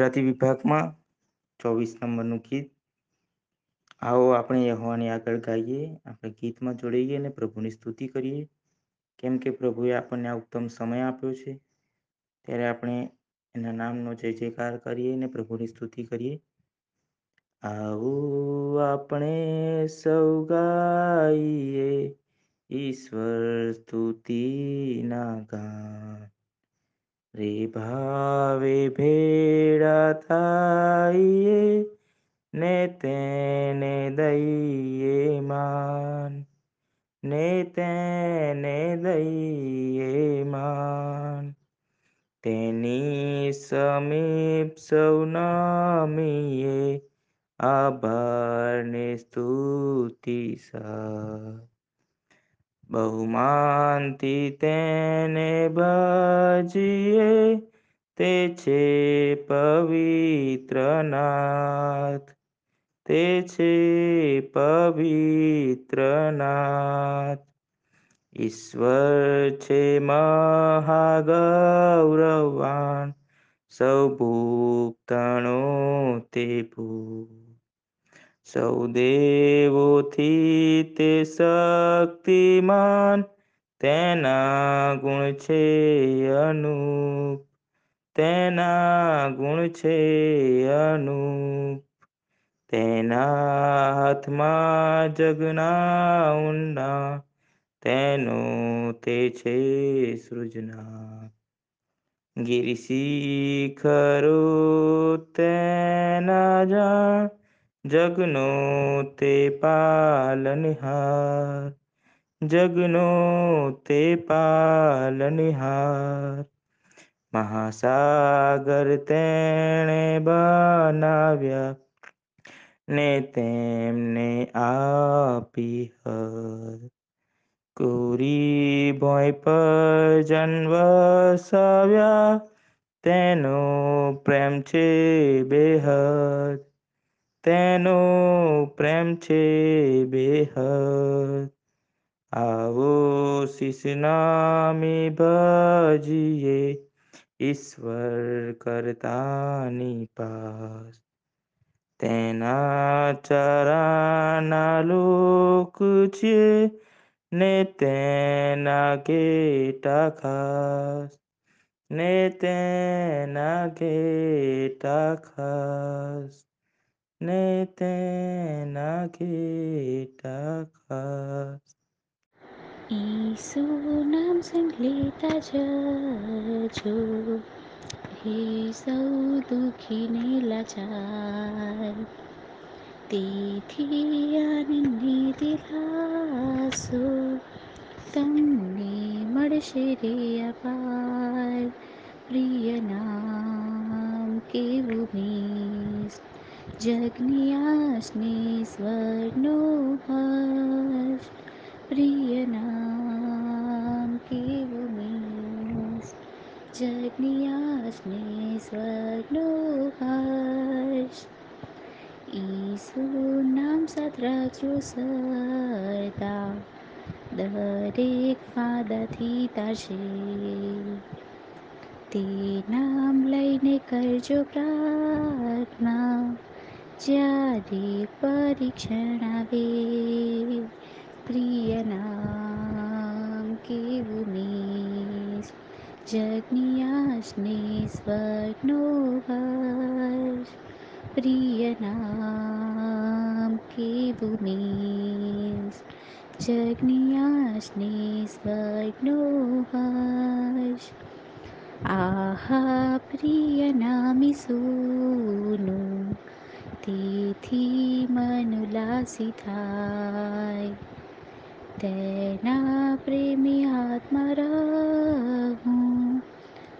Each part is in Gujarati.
ગુજરાતી વિભાગમાં ચોવીસ નંબરનું ગીત. આવો આપણે યહોવાની આગળ ગાઈએ, આપણે ગીતમાં જોડાઈએ અને પ્રભુની સ્તુતિ કરીએ. કેમ કે પ્રભુએ આપણને આ ઉત્તમ સમય આપ્યો છે, ત્યારે આપણે એના નામનો જય જયકાર કરીએ અને પ્રભુની સ્તુતિ કરીએ. આવું આપણે સૌ ગાઈએ, ઈશ્વર સ્તુતિના ગાન. રે ભાવે ભેળા થાઈએ, ને તેને દઈએ માન. ને તેને દઈએ માન. તેની સમીપ સૌ નામીએ, આભારની સ્તુતિ સા બહુમાનથી તેને ભજીએ તે છે પવિત્રનાથ. તે છે પવિત્રનાથ. ઈશ્વર છે મહાગૌરવાન. સૌ ભૂતણો તે ભૂ સૌ દેવોથી તે શક્તિમાન તેના ગુણ છે અનુપ, તેના ગુણ છે અનુપ, તેના હાથમાં જગના ઊંડા, તેનો તે છે સૃજના. ગિરિશિખરો તેના જાણ જગનો તે પાલનહાર જગનો તે પાલનહાર મહાસાગર તેણે બનાવ્યા ને તેમને આપી હર. કોરી ભોય પર જન્વસાવ્યા તેનો પ્રેમ છે બેહદ તેનો પ્રેમ છે બેહદ. આવો શિષનામી ભજીએ ઈશ્વર કરતાની પાસ. તેના ચરાના લોક છે ને તેના ઘેટા ખાસ. ને તેના ઘેટા ખાસ. ને તેના ઘેટા ખાસ ઈસુ નામ સંગ લેતા જજો. હે સૌ દુઃખીને લાચાર. તેથી આનંદને દિલાસો. તમને મળશે રે અપાર પ્રિય નામ કેવું મીસ? જગની આસને સ્વરનો હર્ષ પ્રિય નામ કેવું મીસ જગની આસને સ્વરનો હર્ષ ઈસુ નામ સાત્રાજો સરતા દરેક ફાદાથી તાશે તે નામ લઈને કરજો પ્રાર્થના જ્યારે પરીક્ષણ આવે પ્રિય નામ કેવું મીસ જગ્નિયાશને સ્વરનો હર્ષ પ્રિય નામ કેવું મીસ જગની આસને હર્ષ આહા પ્રિય નામી સોનું તેથી મનુલાસી થાય તેના પ્રેમી હાથમાં રહું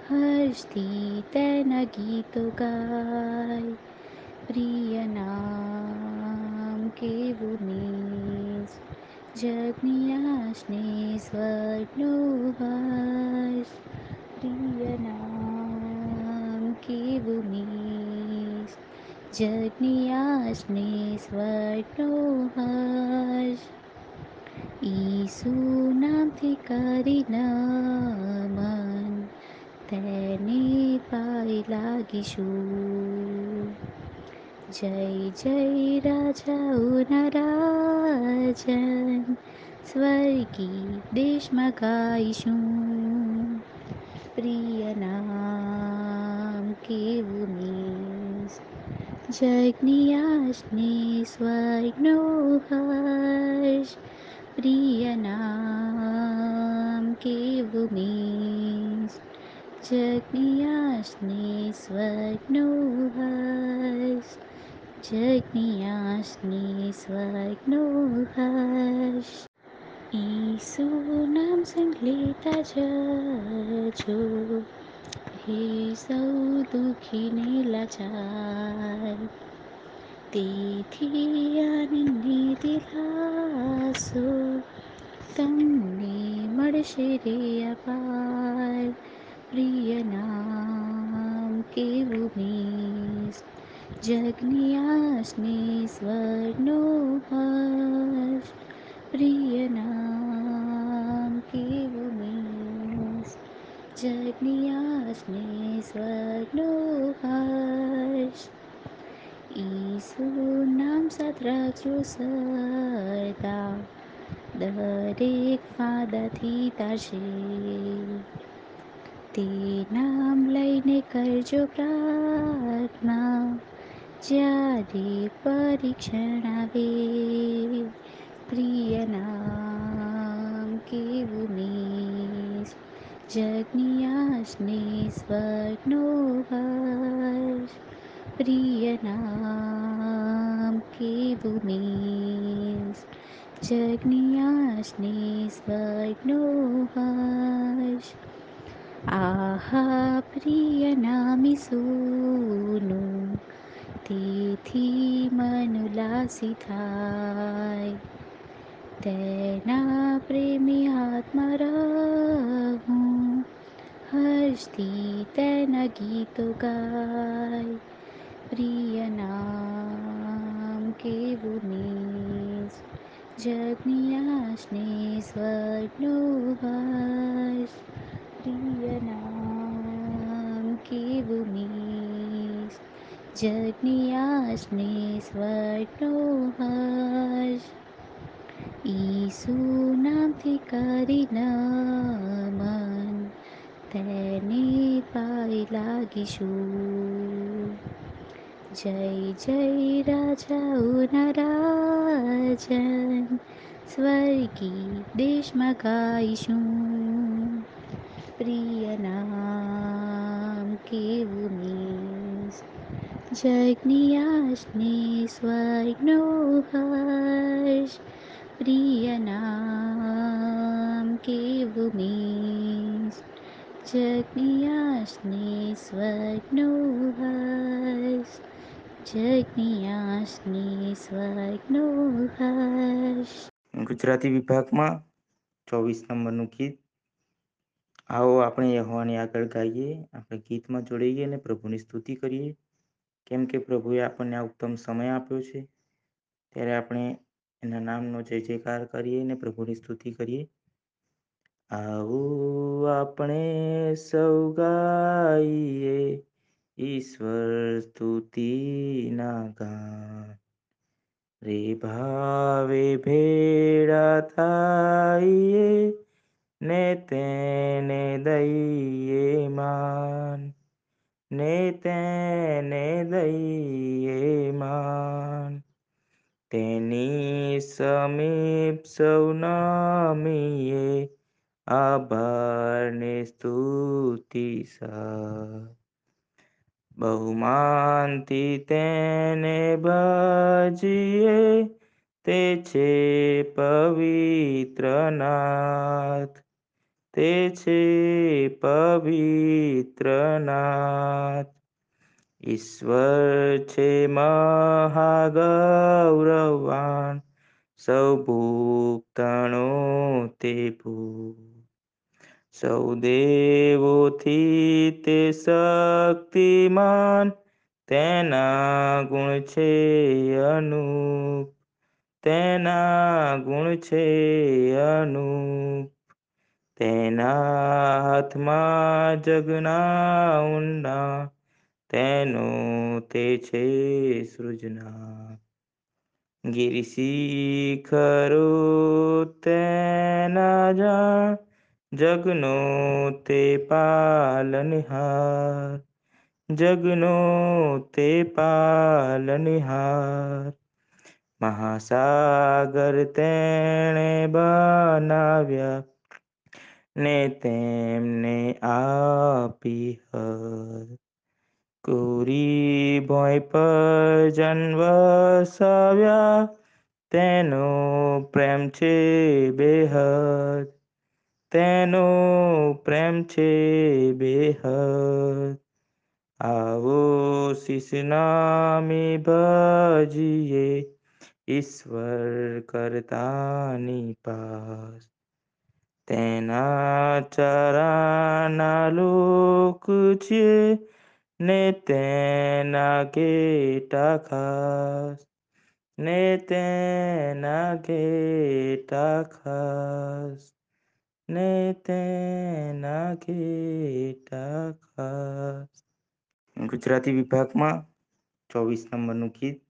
હર્ષથી તેના ગીતો ગાય પ્રિય નામ કેવું મીસ જગની આસને સ્વરનો હર્ષ પ્રિય નામ કેવું મીસ જગની આસને સ્વરનો હર્ષ ઈસુ નામથી કરી નમન તેને પાય લાગીશું જય જય રાજાઓના રાજન સ્વર્ગી દેશમાં ગાઈશું પ્રિય નામ કેવું નીસ जग्ियाश्च प्रियनां भूमि जग्यां निर्ग्नो है जग्नि स्वग्नो हु नाम संकलिता जु હે સૌ દુઃખીને લચાર તેથી આનંદને દિલાસો તમને મળશે રે અપાર પ્રિય નામ કેવું મીસ જગની સ્વરનો હર્ષ પ્રિય નામ જગની આસને સ્વર્ગનો હર્ષ ઈસુ નામ સદ્રાક્ષો સરતા, દરેક ફાદાથી તારશે તે નામ લઈને કરજો પ્રાર્થના, જ્યારે પરીક્ષણ આવે. પ્રિય નામ કેવું મીસ जग्ियाश्चर्णोः प्रियनाग्नीयास्नि स्वर्णोः आहा प्रियनामि सूनु तिथि मनुलासि तैनाप्रेमी आत्मार હર્ષથી તેના ગીતો ગાય પ્રિય નામ કેવું મીસ જગની આશને સ્વર્ગનો વાસ પ્રિય નામ કેવું મીસ જગની આશને સ્વર્ગનો હર્ષ ઈસુ નામથી કરી નમન તેને પાય લાગીશું જય જય રાજાઓના રાજન સ્વર્ગી દેશમાં ગાઈશું પ્રિય નામ કેવું મીસ જગની આશને સ્વર્ગનો હર્ષ પ્રિય નામ કેવું મીસ જગની આશને સ્વર્ગનો હર્ષ જગની આશને સ્વર્ગનો હર્ષ ગુજરાતી વિભાગમાં ચોવીસ નંબરનું ગીત. આવો આપણે યહોવાની આગળ ગાઈએ, આપણે ગીતમાં જોડાઈએ અને પ્રભુની સ્તુતિ કરીએ. કેમ કે પ્રભુએ આપણને આ ઉત્તમ સમય આપ્યો છે. ત્યારે આપણે એના નામનો જય જયકાર કરીએ અને પ્રભુની સ્તુતિ કરીએ. આવું આપણે સૌ ગાઈએ ઈશ્વર સ્તુતિના ગાન. રે ભાવે ભેડા થાઈએ ને તેને દઈએ માન. ને તેને દઈએ માન. તેની સમીપ સૌ નમીએ આભારને સ્તુતિ સા બહુમાનથી તેને ભજીએ તે છે પવિત્ર નાથ તે છે પવિત્ર નાથ ઈશ્વર છે મહાગૌરવાન. સૌ ભૂક્તણો તે ભૂ સૌ દેવોથી તે શક્તિમાન તેના ગુણ છે અનુપ, તેના ગુણ છે અનુપ, તેના હાથમાં જગના ઊંડા, તેનું તે છે સૃજના. ગિરશિખરો તેના જા જગનો તે પાલનહાર જગનો તે પાલનહાર મહાસાગર તેણે બનાવ્યા ને તેમને આપી હર. કોરી ભોય પર જન્મસાવ્યા તેનો પ્રેમ છે બેહદ તેનો પ્રેમ છે બેહદ. આવો શિષ નામી ભજીએ ઈશ્વર કરતાની પાસ. તેના ચરાના લોક છે ને તેના કેટા ખાસ. ને તેના ગેટા ખાસ. ને તેના ઘેટા ગુજરાતી વિભાગમાં ચોવીસ નંબરનું ગીત.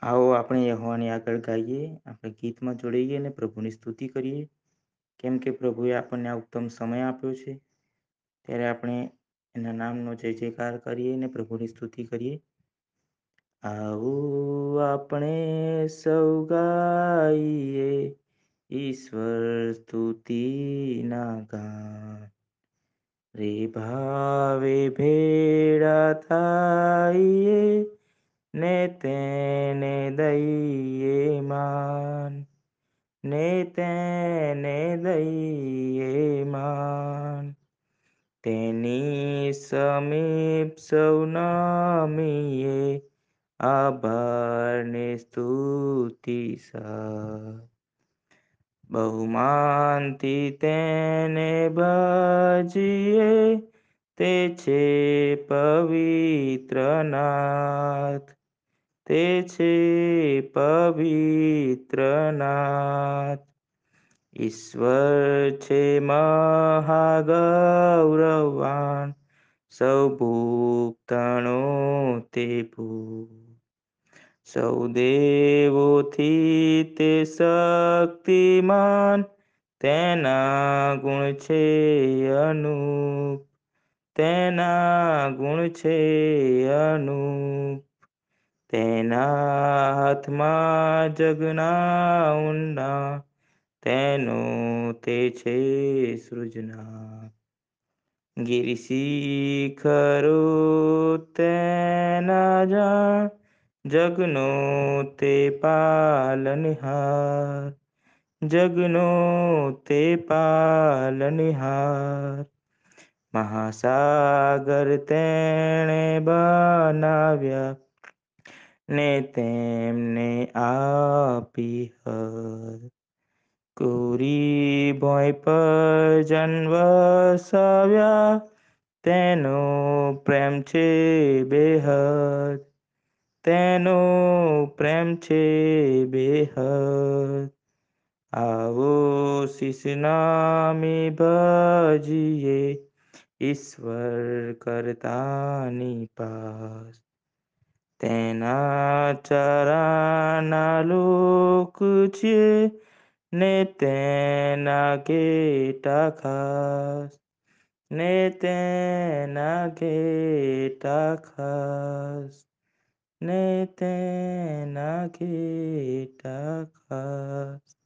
આવો આપણે યહોવાની આગળ ગાઈએ, આપણે ગીતમાં જોડાઈએ અને પ્રભુની સ્તુતિ કરીએ. કેમ કે પ્રભુએ આપણને આ ઉત્તમ સમય આપ્યો છે, ત્યારે આપણે એના નામનો જય જયકાર કરીએ અને પ્રભુની સ્તુતિ કરીએ. આવું આપણે સૌ ગાઈએ ઈશ્વર સ્તુતિ ના ગાન રે ભાવે ભેડા થાઈએ ને તેને દઈએ માન ને તેને દઈએ માન તેની સમીપ સૌ આભાર આભારને સ્તુતિ સા બહુમાનથી તેને ભજીએ તે છે પવિત્રનાથ. તે છે પવિત્રનાથ. ઈશ્વર છે મહાગૌરવાન. સૌ ભૂતણો તે ભૂ સૌ દેવોથી તે શક્તિમાન તેના ગુણ છે અનુપ, તેના ગુણ છે અનુપ, તેના હાથમાં જગના ઊંડા, તેનો તે છે સૃજના. ગિરશિખરો તેના જા જગનો તે પાલનહાર જગનો તે પાલનહાર મહાસાગર તેણે બનાવ્યા ને તેમને આપી હર. કોરી ભોય પર જન્મસાવ્યા તેનો પ્રેમ છે બેહદ તેનો પ્રેમ છે બેહદ. આવો શિષ નામી ભજીએ ઈશ્વર કરતાની પાસ. તેના ચરાના લોક છે ને તેના ઘેટા ખાસ. ને તેના ઘેટા ખાસ. ને તેના ઘેટા ખાસ